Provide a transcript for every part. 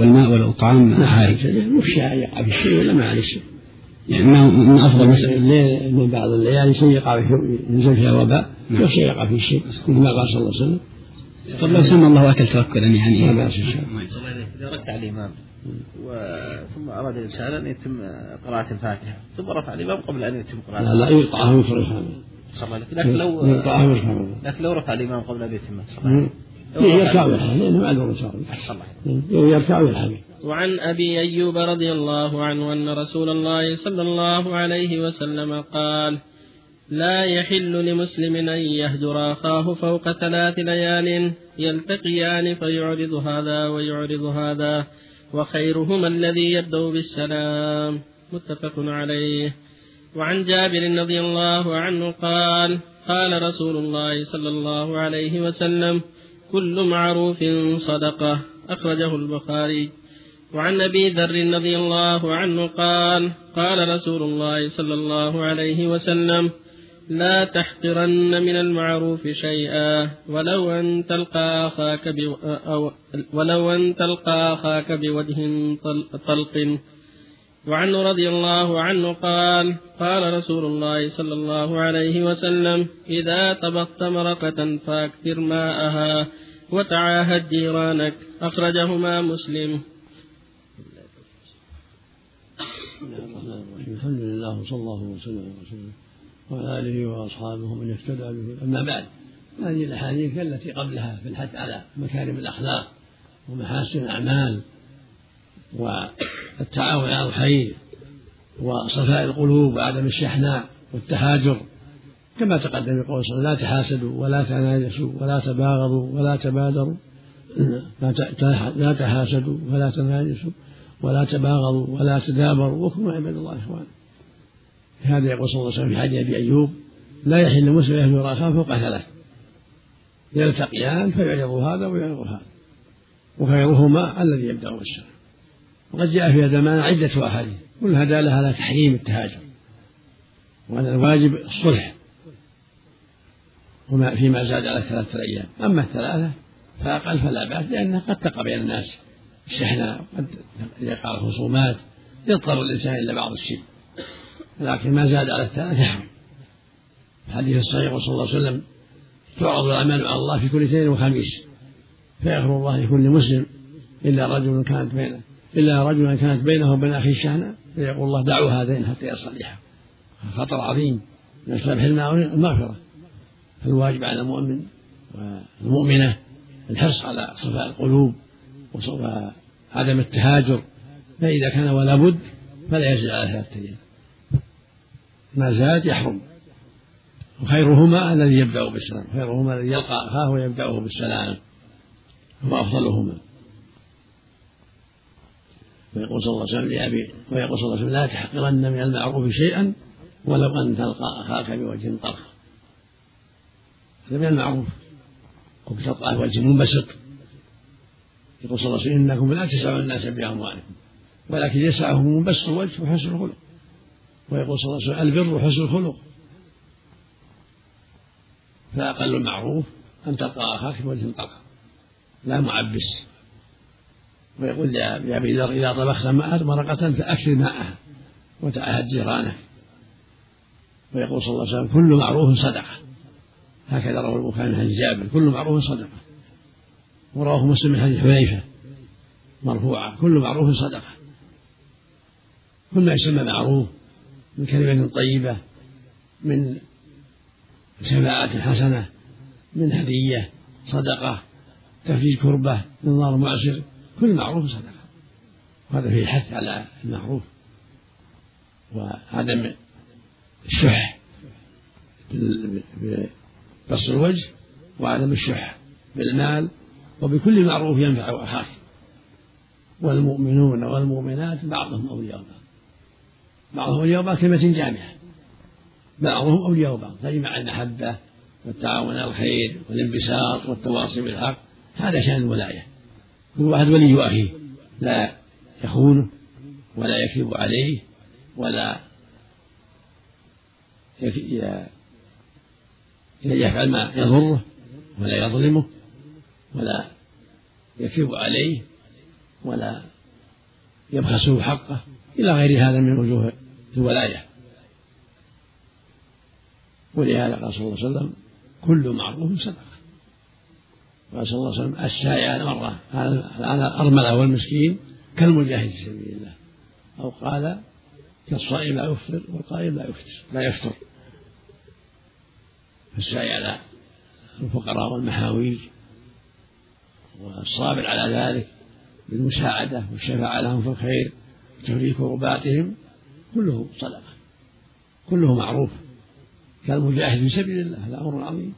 والماء والإطعام عادي مش يقع في الشيء ولا ما عليه شيء. يعني ما من أفضل مثلا الليل من بعض الليالي شيء يقع في ينزل فيها وباء نعم. وشيء يقع في الشيء كما قال صلى الله عليه وسلم. طب لو سمى الله أكل توكلا يعني. ما بأس إن شاء الله إذا ركع الإمام ثم أراد الإنسان أن يتم قراءة الفاتحة ثم رفع الإمام قبل أن يتم قراءة لا لا يقطعه ويفرغ لكن لو لكن لو رفع الإمام قبل أن يتم يركع ويلحق لأنه معذور يركع ويلحق وعن أبي أيوب رضي الله عنه أن رسول الله صلى الله عليه وسلم قال لا يحل لمسلم أن يهجر أخاه فوق ثلاث ليال يلتقيان فيعرض هذا ويعرض هذا وخيرهما الذي يبدأ بالسلام. متفق عليه. وعن جابر رضي الله عنه قال قال رسول الله صلى الله عليه وسلم كل معروف صدقة. أخرجه البخاري. وعن أبي ذر رضي الله عنه قال قال رسول الله صلى الله عليه وسلم لا تحقرن من المعروف شيئا ولو أن تلقى أخاك بو أو ولو أن تلقى أخاك بوجه طلق. وعنه رضي الله عنه قال قال رسول الله صلى الله عليه وسلم إذا طبخت مرقة فأكثر ماءها وتعاهد جيرانك أخرجهما مسلم. الحمد لله وصلى الله وسلم على رسول الله وعلى آله وأصحابه من اهتدى به. أما بعد هذه الأحاديث التي قبلها في الحث على مكارم الأخلاق ومحاسن الأعمال والتعاون على الخير وصفاء القلوب وعدم الشحناء والتهاجر. كما تقدم قول صلى لا تحاسدوا ولا تناجسوا ولا تباغضوا ولا تبادروا. لا تحاسدوا ولا تناجسوا ولا تباغضوا ولا تدابروا. وكونوا عباد الله اخوانا هذا يقول صلى الله عليه وسلم في حديث أبي أيوب لا يحل مسلم يهجر اخاه فوق ثلاث يلتقيان فيعرض هذا ويعرض هذا. وخيرهما الذي يبدأ بالسلام وقد جاء في هذا المعنى عدة أحاديث. كلها داله على تحريم التهاجر وان الواجب الصلح. وما فيما زاد على ثلاثة أيام. أما الثلاثة فأقل فلا بأس لأنها قد تقع بين الناس الشحناء قد يقع الخصومات يضطر الإنسان إلى بعض الشيء. لكن ما زاد على الثلاثة يحرم. الحديث الصحيح صلى الله عليه وسلم تعرض الأعمال على الله في كل اثنين وخميس. فيغفر الله لكل مسلم إلا رجل كانت بينه. إلا رجلا كانت بينه وبين أخيه شحنة فيقول الله دعوا هذين حتى يصلحا. خطر عظيم. من أسباب المغفرة. فالواجب على المؤمن والمؤمنة الحرص على صفاء القلوب وعدم التهاجر. فإذا كان ولا بد فلا يزيد على ثلاثة أيام. ما زاد يحرم. وخيرهما الذي يبدأ بالسلام خيرهما الذي يلقى أخاه ويبدأه بالسلام. هو أفضلهما. ويقول صلى الله عليه وسلم لأبي ويقول صلى الله عليه وسلم لا تحقرن من المعروف شيئا ولو أن تلقى أخاك بوجه طرف. هذا من المعروف. وبتلقى وجه منبسط. يقول صلى الله عليه وسلم إنكم لا تسعون الناس بأموالكم ولكن يسعهم منبسط الوجه وحسن الخلق. ويقول صلى الله عليه وسلم البر حسن الخلق. فأقل المعروف أن تلقى أخاك بوجه طلق لا معبس. ويقول لأبي ذر إذا طبخت مرقة فأكثر ماءها وتعهد جيرانك ويقول صلى الله عليه وسلم كل معروف صدقة. هكذا روى البخاري من حديث جابر كل معروف صدقة. ورواه مسلم من حديث حذيفة مرفوعة كل معروف صدقة. كل ما يسمى معروف من كلمة طيبة من شفاعة حسنة من هدية صدقة تفريج كربة من نار معسر. كل معروف صدقة وهذا فيه الحث على المعروف. وعدم الشح بسط الوجه وعدم الشح بالمال وبكل معروف ينفع أخاك. والمؤمنون والمؤمنات بعضهم أولياء بعض بعضهم أولياء بعض كلمة جامعة. بعضهم أولياء بعض تجمع المحبة والتعاون على الخير والانبساط والتواصي بالحق. هذا شأن الولاية. كل واحد ولي أخيه لا يخونه ولا يكذب عليه ولا يفعل ما يضره ولا يظلمه ولا يكذب عليه ولا يبخسه حقه إلى غير هذا من وجوه الولاية. ولهذا قال صلى الله عليه وسلم كل معروف صدقة. قال صلى الله عليه وسلم السائع على المرة على الأرملة والمسكين كالمجاهد في سبيل الله. أو قال كالصائم لا يفطر والقائم لا يفطر لا يفطر. فالسعي على الفقراء والمحاويج والصابر على ذلك بالمساعدة والشفاعة لهم في الخير وتفريج كرباتهم كله صدقة كله معروف كالمجاهد في سبيل الله هذا أمر عظيم.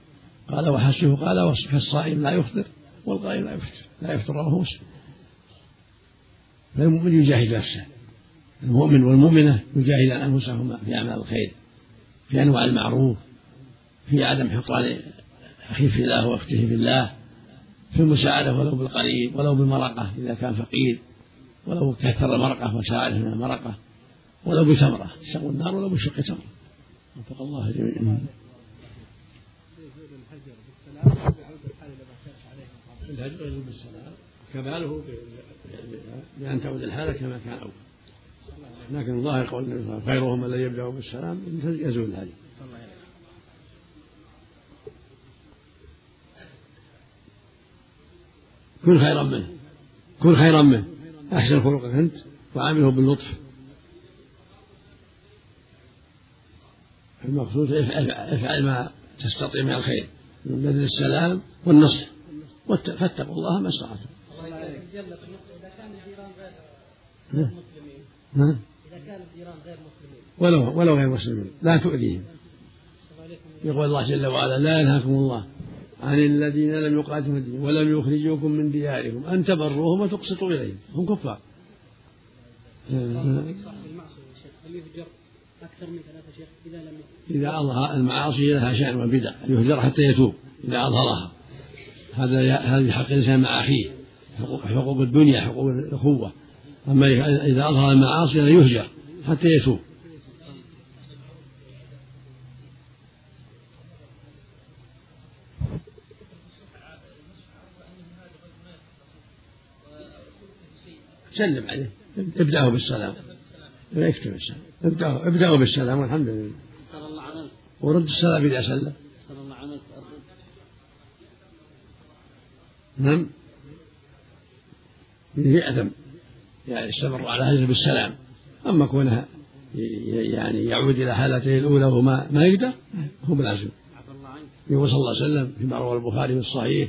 قال وحسبه قال كالصائم لا يفطر والقائم لا يفطر لا يفطر رواه مسلم. فالمؤمن يجاهد نفسه. المؤمن والمؤمنة يجاهدان أنفسهما في أعمال الخير في أنواع المعروف في عدم حقران أخيه في الله وأخته في الله في المساعدة ولو بالقريب ولو بالمرقة إذا كان فقير ولو كثر المرقة وساعده من المرقة ولو بتمرة شق النار ولو بشق تمرة وفق الله جميعا. الهجر يجب بالسلام كماله بأن تعود الحالة كما كان أول. لكن ظاهر قول النبي صلى الله عليه وسلم خيرهم الذي يبدأ بالسلام يزول الهدي. كن خيرا منه. كن خيرا منه. أحسن خلقك أنت وعامله باللطف. المقصود افعل ما تستطيع من الخير. من بذل السلام والنصح فاتقوا الله ما استطعتم. نعم. نعم. إذا كان الجيران غير مسلمين ولو ولو غير مسلمين لا تؤذيهم. يقول الله جل وعلا لا ينهاكم الله عن الذين لم يقاتلوا الدين ولم يخرجوكم من دياركم أن تبروهم وتقسطوا إليهم هم كفار أكثر من ثلاثة إذا أظهر المعاصي لها شأن والبدع يهجر حتى يتوب إذا أظهرها. هذا هذا حق الإنسان مع أخيه حقوق الدنيا حقوق الأخوة. أما إذا أظهر المعاصي يهجر حتى يتوب. سلم عليه ابدأه بالسلام. لا يكتب السلام. ابدأه ابدأه بالسلام والحمد لله. ورد السلام إذا سلم نعم. يأثم يعني استمر على هذه بالسلام. أما كونها يعني يعود إلى حالته الأولى وما ما يقدر هو بلازم. يقول صلى الله عليه وسلم فيما روى البخاري في الصحيح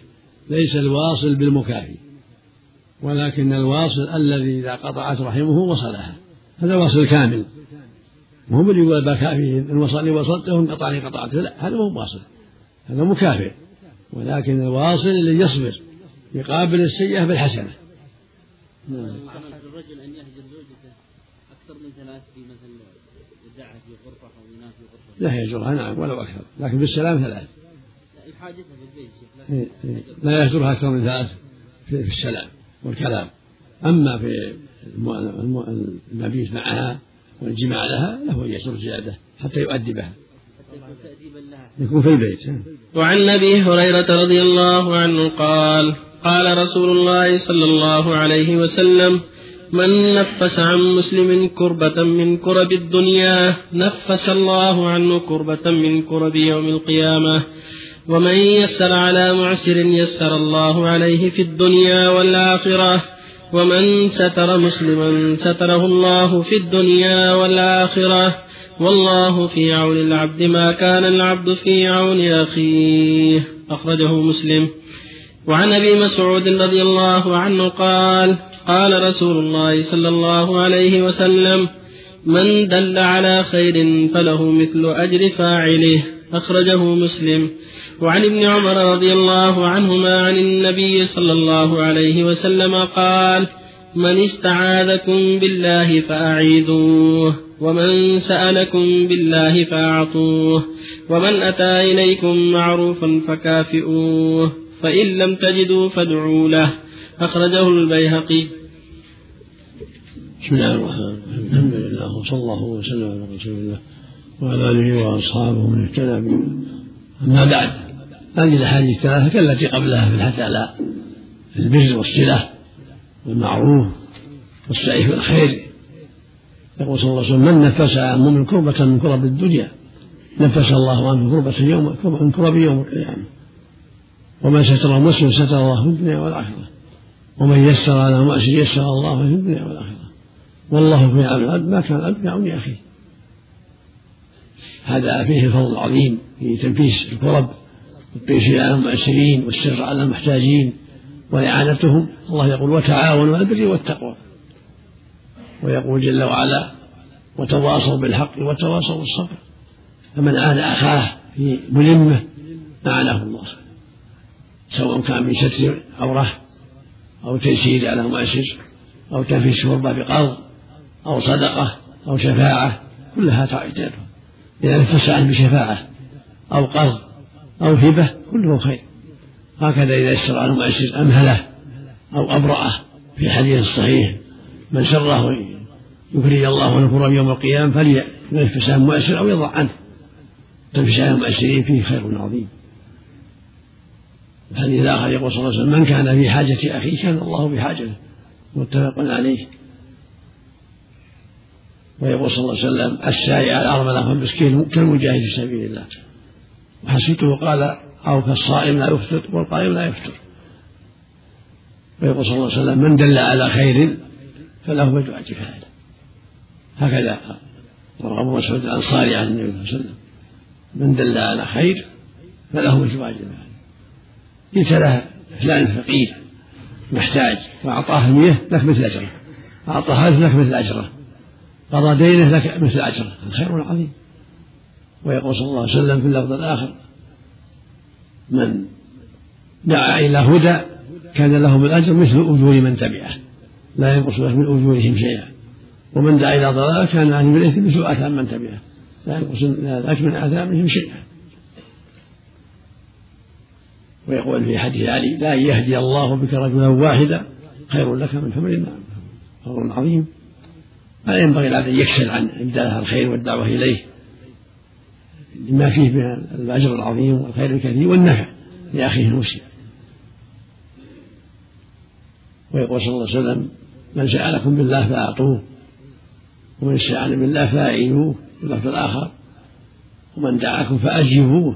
ليس الواصل بالمكافي ولكن الواصل الذي إذا قطعت رحمه وصلها. هذا الواصل كامل. مهم اللي يقول بكافيه إن وصلني وصلته إن قطعني قطعته. لا هذا مو واصل. هذا مكافئ ولكن الواصل اللي يصبر يقابل السيئة بالحسنة. نعم. الرجل أن يهجر زوجته أكثر من ثلاث في مثل يدعها في غرفة أو ينام في غرفة لا يهجرها نعم ولو أكثر. لكن بالسلام ثلاث. لا حاجتها في البيت. لا يهجرها أكثر من ثلاث في السلام والكلام. أما في المبيت معها والجماع لها له أن يشرب زيادة حتى يؤدبها يكون في البيت وعن أبي هريرة رضي الله عنه قال قال رسول الله صلى الله عليه وسلم من نفس عن مسلم كربة من كرب الدنيا نفس الله عنه كربة من كرب يوم القيامة. ومن يسر على معسر يسر الله عليه في الدنيا والآخرة. ومن ستر مسلما ستره الله في الدنيا والآخرة والله في عون العبد ما كان العبد في عون أخيه. أخرجه مسلم. وعن أبي مسعود رضي الله عنه قال قال رسول الله صلى الله عليه وسلم من دل على خير فله مثل أجر فاعله. أخرجه مسلم. وعن ابن عمر رضي الله عنهما عن النبي صلى الله عليه وسلم قال من استعاذكم بالله فأعيذوه ومن سألكم بالله فأعطوه ومن أتى إليكم معروفا فكافئوه فإن لم تجدوا فادعوا له. أخرجه البيهقي. بسم الله الرحمن الرحيم. الحمد لله وصلى الله وسلم على رسول الله. وعلى آله وأصحابه من اهتدى أما بعد هذه الأحاديث الثلاثة كالتي قبلها في الحث على البر والصلة والمعروف والسعي في الخير. يقول صلى الله عليه وسلم من نفس عن مؤمن كربة من كرب الدنيا نفس الله عنه كربة يوم من كرب يوم القيامة. ومن ستر مسلم ستر الله في الدنيا والآخرة. ومن يسر على مؤسر يسر الله في الدنيا والآخرة. والله في عون العبد ما كان العبد في عون أخيه هذا فيه الفضل العظيم في تنفيس الكرب والتيسير على المؤسرين والسر على المحتاجين وإعانتهم. الله يقول وتعاونوا على البر والتقوى. ويقول جل وعلا وتواصوا بالحق وتواصوا بالصبر. فمن عان أخاه في ملمة أعانه الله سواء كان من ستر عورة أو تيسير على مؤسس أو تنفيذ شربة بقرض أو صدقة أو شفاعة كلها تعتبر نفس عنه بشفاعة أو قرض أو هبة كله خير. هكذا إذا يسر على المؤسس أمهله أو أبرأه في حديث صحيح من سره يفرج الله ونفر يوم القيامة فلينفس عن مؤسر أو يضع عنه. تنفس عن المؤسرين فيه خير عظيم. الحديث الآخر يقول صلى الله عليه وسلم من كان في حاجة أخيه كان الله في حاجته متفق عليه. ويقول صلى الله عليه وسلم السعي على الأرملة والمسكين كالمجاهد في سبيل الله. وحسيته قال أو كالصائم لا يفطر والقائم لا يفطر ويقول صلى الله عليه وسلم من دل على خير فله أجر فاعله هكذا روى أبو مسعود الأنصاري عن النبي صلى الله عليه وسلم. من دل على خير فله أجر فاعله قلت له فلان فقير محتاج فأعطاه مية لك مثل أجره أعطاه ألف لك مثل أجره قضى دينه لك مثل أجره. خير عظيم ويقول صلى الله عليه وسلم في اللفظ الآخر من دعا إلى هدى كان لهم الأجر مثل أجور من تبعه. لا ينقص من أجورهم شيئا. ومن دعا إلى ضلال كان عنه بالإثم مثل آثام من تبعه. لا ينقص الأجر من آثامهم شيئا. ويقول في حديث علي لا يهدي الله بك رجلا واحدا خير لك من حمر النعم فضل عظيم. لا ينبغي العبد أن يكسل عن ابداء الخير والدعوة إليه. لما فيه من الأجر العظيم والخير الكثير والنفع لأخيه المسلم. ويقول صلى الله عليه وسلم من سألكم بالله فأعطوه ومن استعان بالله فأعينوه في اللفظ الآخر ومن دعاكم فأجيبوه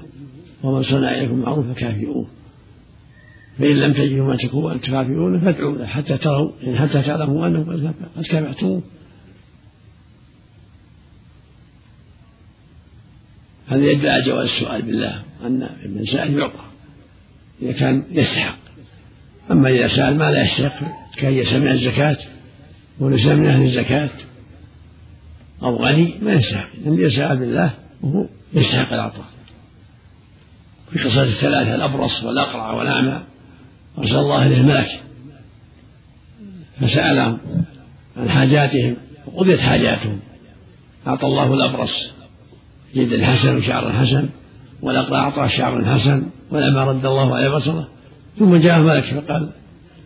ومن صنع إليكم معروف فكافئوه. فإن لم تجدوا ما أن تكافئونه فادعوا له حتى تروا حتى تعلموا أنه قد كافأتموه هذا يدل على جواز السؤال بالله أن من سأل يعطى إذا كان يستحق. أما إذا سأل ما لا يستحق كان يسمع الزكاة وليس من أهل الزكاة. أو غني ما يستحق. لم يسأل بالله وهو يستحق العطاء. في قصة الثلاثة الأبرص والأقرع والأعمى أرسل الله إليه الملك فسألهم عن حاجاتهم وقضيت حاجاتهم. أعطى الله الأبرص. جلد حسن وشعر حسن والأقرع أعطاه شعر حسن ولما رد الله عليه بصره. ثم جاء ملك فقال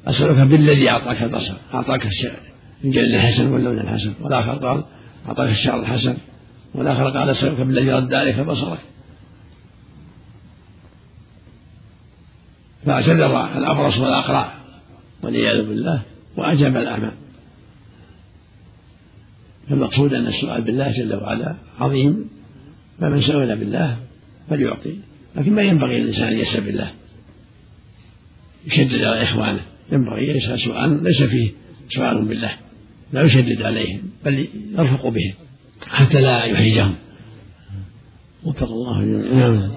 أسألك بالذي أعطاك البصر أعطاك الجلد الحسن واللون الحسن؟ والآخر قال أعطاك الشعر الحسن. والآخر قال أسألك بالذي رد عليك بصرك. فاعتذر الأبرص والأقرع والعياذ بالله وأجاب الأعمى. فالمقصود أن السؤال بالله جل وعلا عظيم. فمن سئل بالله فليعطي. لكن ما ينبغي للإنسان أن يسأل بالله. يشدد على إخوانه. ينبغي يسأل سؤال ليس فيه سؤال بالله. لا يشدد عليهم بل يرفق بهم حتى لا يحرجهم. وفق الله نعم.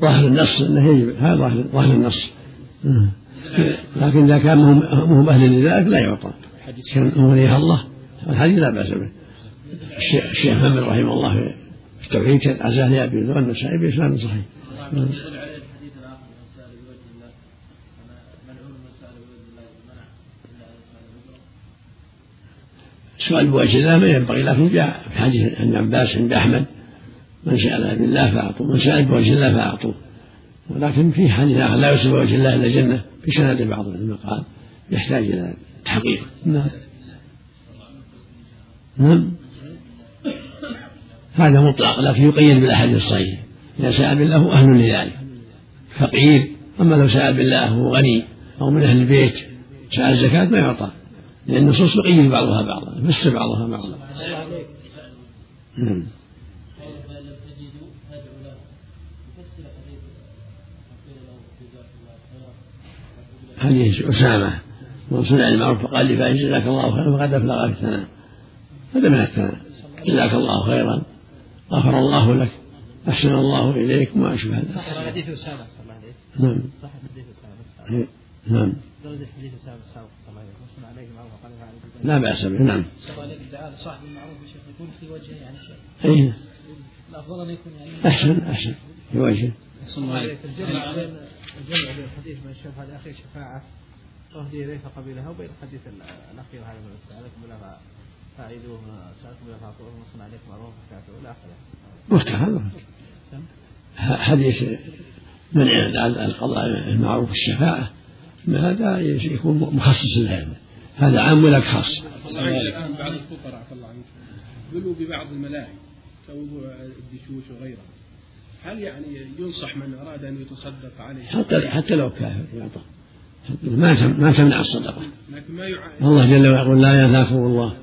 ظاهر النص إنه يجب. هذا ظاهر ظاهر النص. لكن إذا كان هم أهل لذلك لا يعطى. كان وليها الله. الحديث لا بأس به. الشيخ محمد رحمه الله في التوحيد كان عزاه لابي النسائي باسلام صحيح. سؤال الله ما ينبغي لكن جاء في حديث ابن عباس عند أحمد من سأل بالله فأعطوه من سأل بوجه الله فأعطوه. ولكن في حديث آخر لا يسأل بوجه الله إلا الجنة في سند بعض العلماء قال يحتاج إلى تحقيق. نعم. نعم. هذا مطلق لكن يقيد بالأحاديث الصحيحة. إذا سأل بالله أهل لذلك فقير أما لو سأل بالله وهو غني أو من أهل البيت سأل الزكاة ما يعطى. لأن النصوص تقيد بعضها بعضا يفسر بعضها بعضا. نعم. حديث أسامة من صنع المعروف فقال لفاعل جزاك الله خيرا فقد أفلغ في الثناء. هذا من الثناء. جزاك الله خيرا. غفر الله لك أحسن الله إليك وما أشبه ذلك. حديث أسامة صلى الله عليه نعم. صح حديث أسامة نعم. درجة حديث أسامة السابق صلى الله عليه وسلم. عليه معروف قال لا بأس به نعم. صاحب المعروف يا شيخ يكون في وجهه يعني. شيء أي الأفضل أن يكون يعني. أحسن أحسن. في وجهه. الجمع بين الجمع بين الحديث من الشفاعة لأخي شفاعة. تهدي إليه فقبلها وبين الحديث الأخير هذا. من سألكم بلا فاعلوه سألكم عليكم إلى آخره. هذا. حديث منع القضاء المعروف الشفاعة. هذا يكون مخصص لهذا هذا عام ولا خاص. الآن بعض الفقراء عفى الله عنك. بلوا ببعض الملاهي كوضوع الدشوش وغيرها هل يعني ينصح من أراد أن يتصدق عليه؟ حتى حتى لو كافر يعطى ما ما تمنع الصدقة. لكن ما يعاني الله جل وعلا يقول لا ينهاكم الله.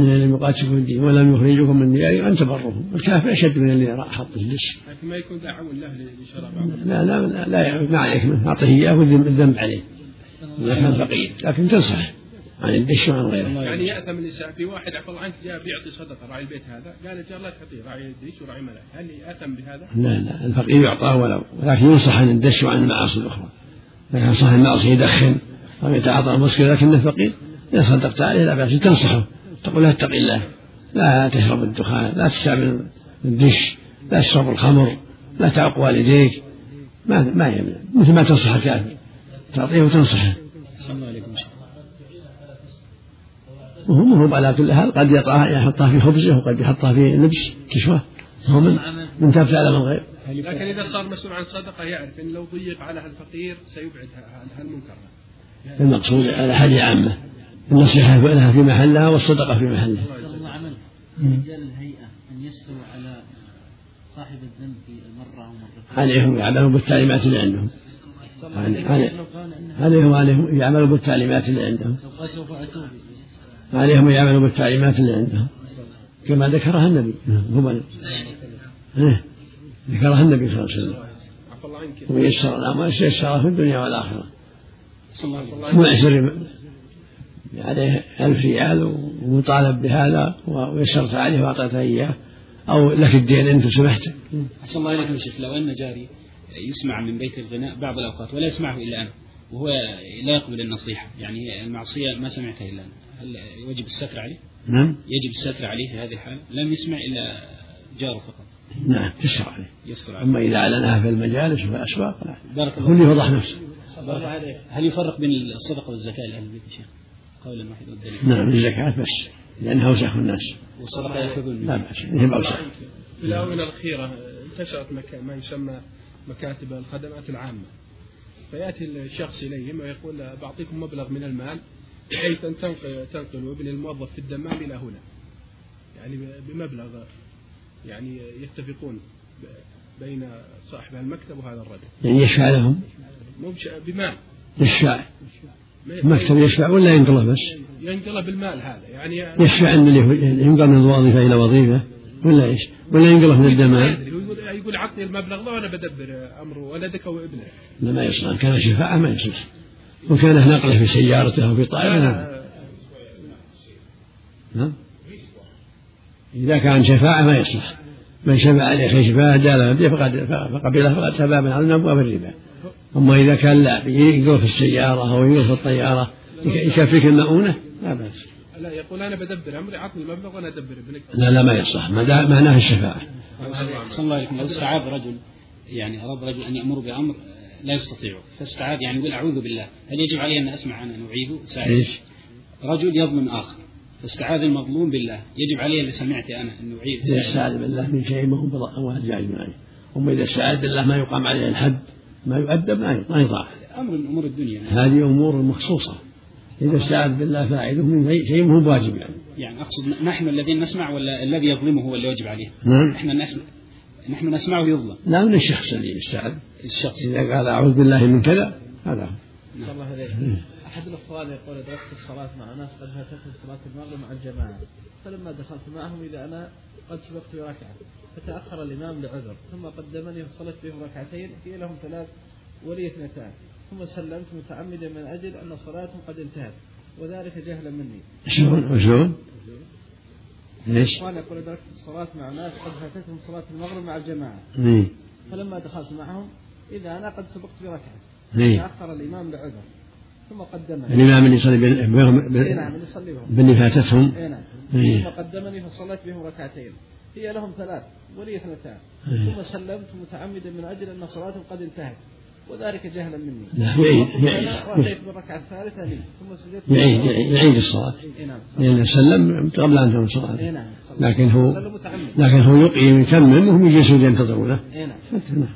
الذين يقاتلكم في الدين ولم يخرجكم من ديارهم ان تبرهم الكافر أشد من اللي حط في الدش لكن ما يكون دعوة له لشراء بعض. لا لا لا, لا ما عليك. منه أعطه إياه والذنب عليه اذا كان فقير. لكن تنصح عن الدش وعن غيره. يعني يأثم الإنسان في واحد عفى الله عنك جاء بيعطي صدقة راعي البيت هذا. قال الجار لا تعطيه راعي الدش وراعي ملاك هل يأثم بهذا؟ لا لا الفقير يعطى ولو ولكن ينصح عن الدش وعن المعاصي الأخرى. اذا كان صاحب المعصيه يدخن أو يتعاطى المسكر لكنه فقير. إذا صدقت عليه لا بأس تنصحه. تقول له اتق الله. لا تشرب الدخان لا تستعمل الدش لا تشرب الخمر لا تعق والديك. ما ما يمنع. مثل ما تنصح الكافر. تعطيه وتنصحه. وهو مهروب على كل حال قد يحطها في خبزه وقد يحطها في لبس كشوة. هو من من تاب تعلم الغيب لكن إذا صار مسؤول عن صدقة يعرف أن لو ضيق على الفقير سيبعد هالمنكر المقصود على حاجة عامة. النصيحة لها في محلها والصدقة في محلها. الله عمل رجال الهيئة أن يستووا على صاحب الذنب في مرة أو مرتين. عليهم يعملوا بالتعليمات اللي عندهم. عليهم عليهم يعملوا بالتعليمات اللي عندهم. عليهم يعملوا بالتعليمات اللي عندهم. كما ذكرها النبي. هم إيه. ذكرها النبي صلى الله عليه وسلم. عفى الله عنك. ويسر الأمر يسر في الدنيا والآخرة. معسر عليه ألف ريال ومطالب بهذا ويسرت عليه وأعطيته إياه. أو لك الدين أنت سمحت أحسن الله إليكم يا شيخ. لو أن جاري يسمع من بيت الغناء بعض الأوقات ولا يسمعه إلا أنا وهو لا يقبل النصيحة. يعني المعصية ما سمعتها إلا أنا. هل يجب الستر عليه؟ نعم. يجب الستر عليه في هذه الحالة. لم يسمع إلا جاره فقط. نعم تسر عليه. يستر عليه. أما إذا أعلنها في المجالس وفي الأسواق لا. بارك الله يفضح نفسه. بارك الله عليك. هل يفرق بين الصدقة والزكاة لأهل البيت يا شيخ؟ قولا واحدا والدليل نعم الزكاة بس لأنها أوسخ الناس. والصدقة يأخذون لا بأس هي بأوسخ. في الآونة الأخيرة انتشرت ما يسمى مكاتب الخدمات العامة. فيأتي الشخص إليهم ويقول بعطيكم مبلغ من المال بحيث أن تنق- تنقلوا ابن الموظف في الدمام إلى هنا. يعني بمبلغ يعني يتفقون ب- بين صاحب المكتب وهذا الرجل. يعني يشفع لهم؟ مو بش- بمال. يشفع. المكتب يشفع ولا ينقله بس؟ ينقله بالمال هذا يعني يشفع أن اللي ينقل من وظيفة إلى وظيفة ولا إيش؟ ولا ينقله من الدمام يقول يقول عطني المبلغ ده وأنا بدبر أمر ولدك وابنك لا ما يصلح. كان شفاعة ما يصلح. وكان نقله في سيارته أو في طائرة نعم. نعم إذا كان شفاعة ما يصلح. من شفع عليه شفاعة جاء فقد فقبله فقد تبع على أبواب الربا. أما إذا كان لا ينقل في السيارة أو ينقل في الطيارة يكفيك المؤونة لا بأس. لا يقول أنا بدبر أمري عطني المبلغ وأنا أدبر ابنك. لا لا ما يصلح. ما معناه الشفاعة. أحسن الله عليكم لو استعاذ رجل يعني أراد رجل أن يأمر بأمر لا يستطيعه. فاستعاذ يعني يقول أعوذ بالله. هل يجب علي أن أسمع أنا أن أعيده ساعد إيش؟ رجل يظلم آخر. فاستعاذ المظلوم بالله. يجب علي اللي سمعت أنا أن أعيد إذا استعاذ بالله من شيء ما هو جائز عليه أما إذا استعاذ بالله ما يقام عليه الحد. ما يؤدب ما ما يطاع أمر من أمور الدنيا. هذه أمور مخصوصة. إذا استعاذ بالله فاعله من شيء- شيء ما هو بواجب يعني. يعني أقصد نحن الذين نسمع ولا الذي يظلمه هو اللي يجب عليه؟ نعم. نحن نسمع نحن نسمعه يظلم لا من الشخص اللي يستعاذ الشخص. إذا قال أعوذ بالله من كذا هذا. الله عليه أحد الأخوان يقول أدركت الصلاة مع ناس قد فاتتهم صلاة المغرب مع الجماعة. فلما دخلت معهم إذا أنا قد سبقت بركعة فتأخر الإمام لعذر. ثم قدمني وصلت بهم ركعتين. هي لهم ثلاث ولي اثنتان. ثم سلمت متعمدا من أجل أن صلاتهم قد انتهت. وذلك جهلا مني. شلون؟ وشلون؟ ليش؟ الأخوان يقول أدركت الصلاة مع ناس قد فاتتهم صلاة المغرب مع الجماعة. فلما دخلت معهم إذا أنا قد سبقت بركعة. تأخر الإمام لعذر. ثم قدمني. الإمام اللي يصلي بهم- بال- نعم يصلي بهم باللي فاتتهم نعم. إيه. ثم قدمني فصليت بهم ركعتين. هي لهم ثلاث ولي اثنتان إيه. ثم سلمت متعمدا من أجل أن صلاتهم قد انتهت. وذلك جهلا مني. لا يعيد ثم يعيد. أنا رأيت بالركعة الثالثة لي. ثم سجدت يعيد يعيد- يعيد الصلاة. إيه نعم لأنه سلم قبل أن تكون إيه صلاة نعم لكن هو لكن هو يقيم يكمل وهم يجلسون ينتظرونه نعم. نعم.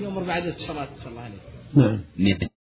يؤمر بعد الصلاة صلى الله عليه نعم. نعم.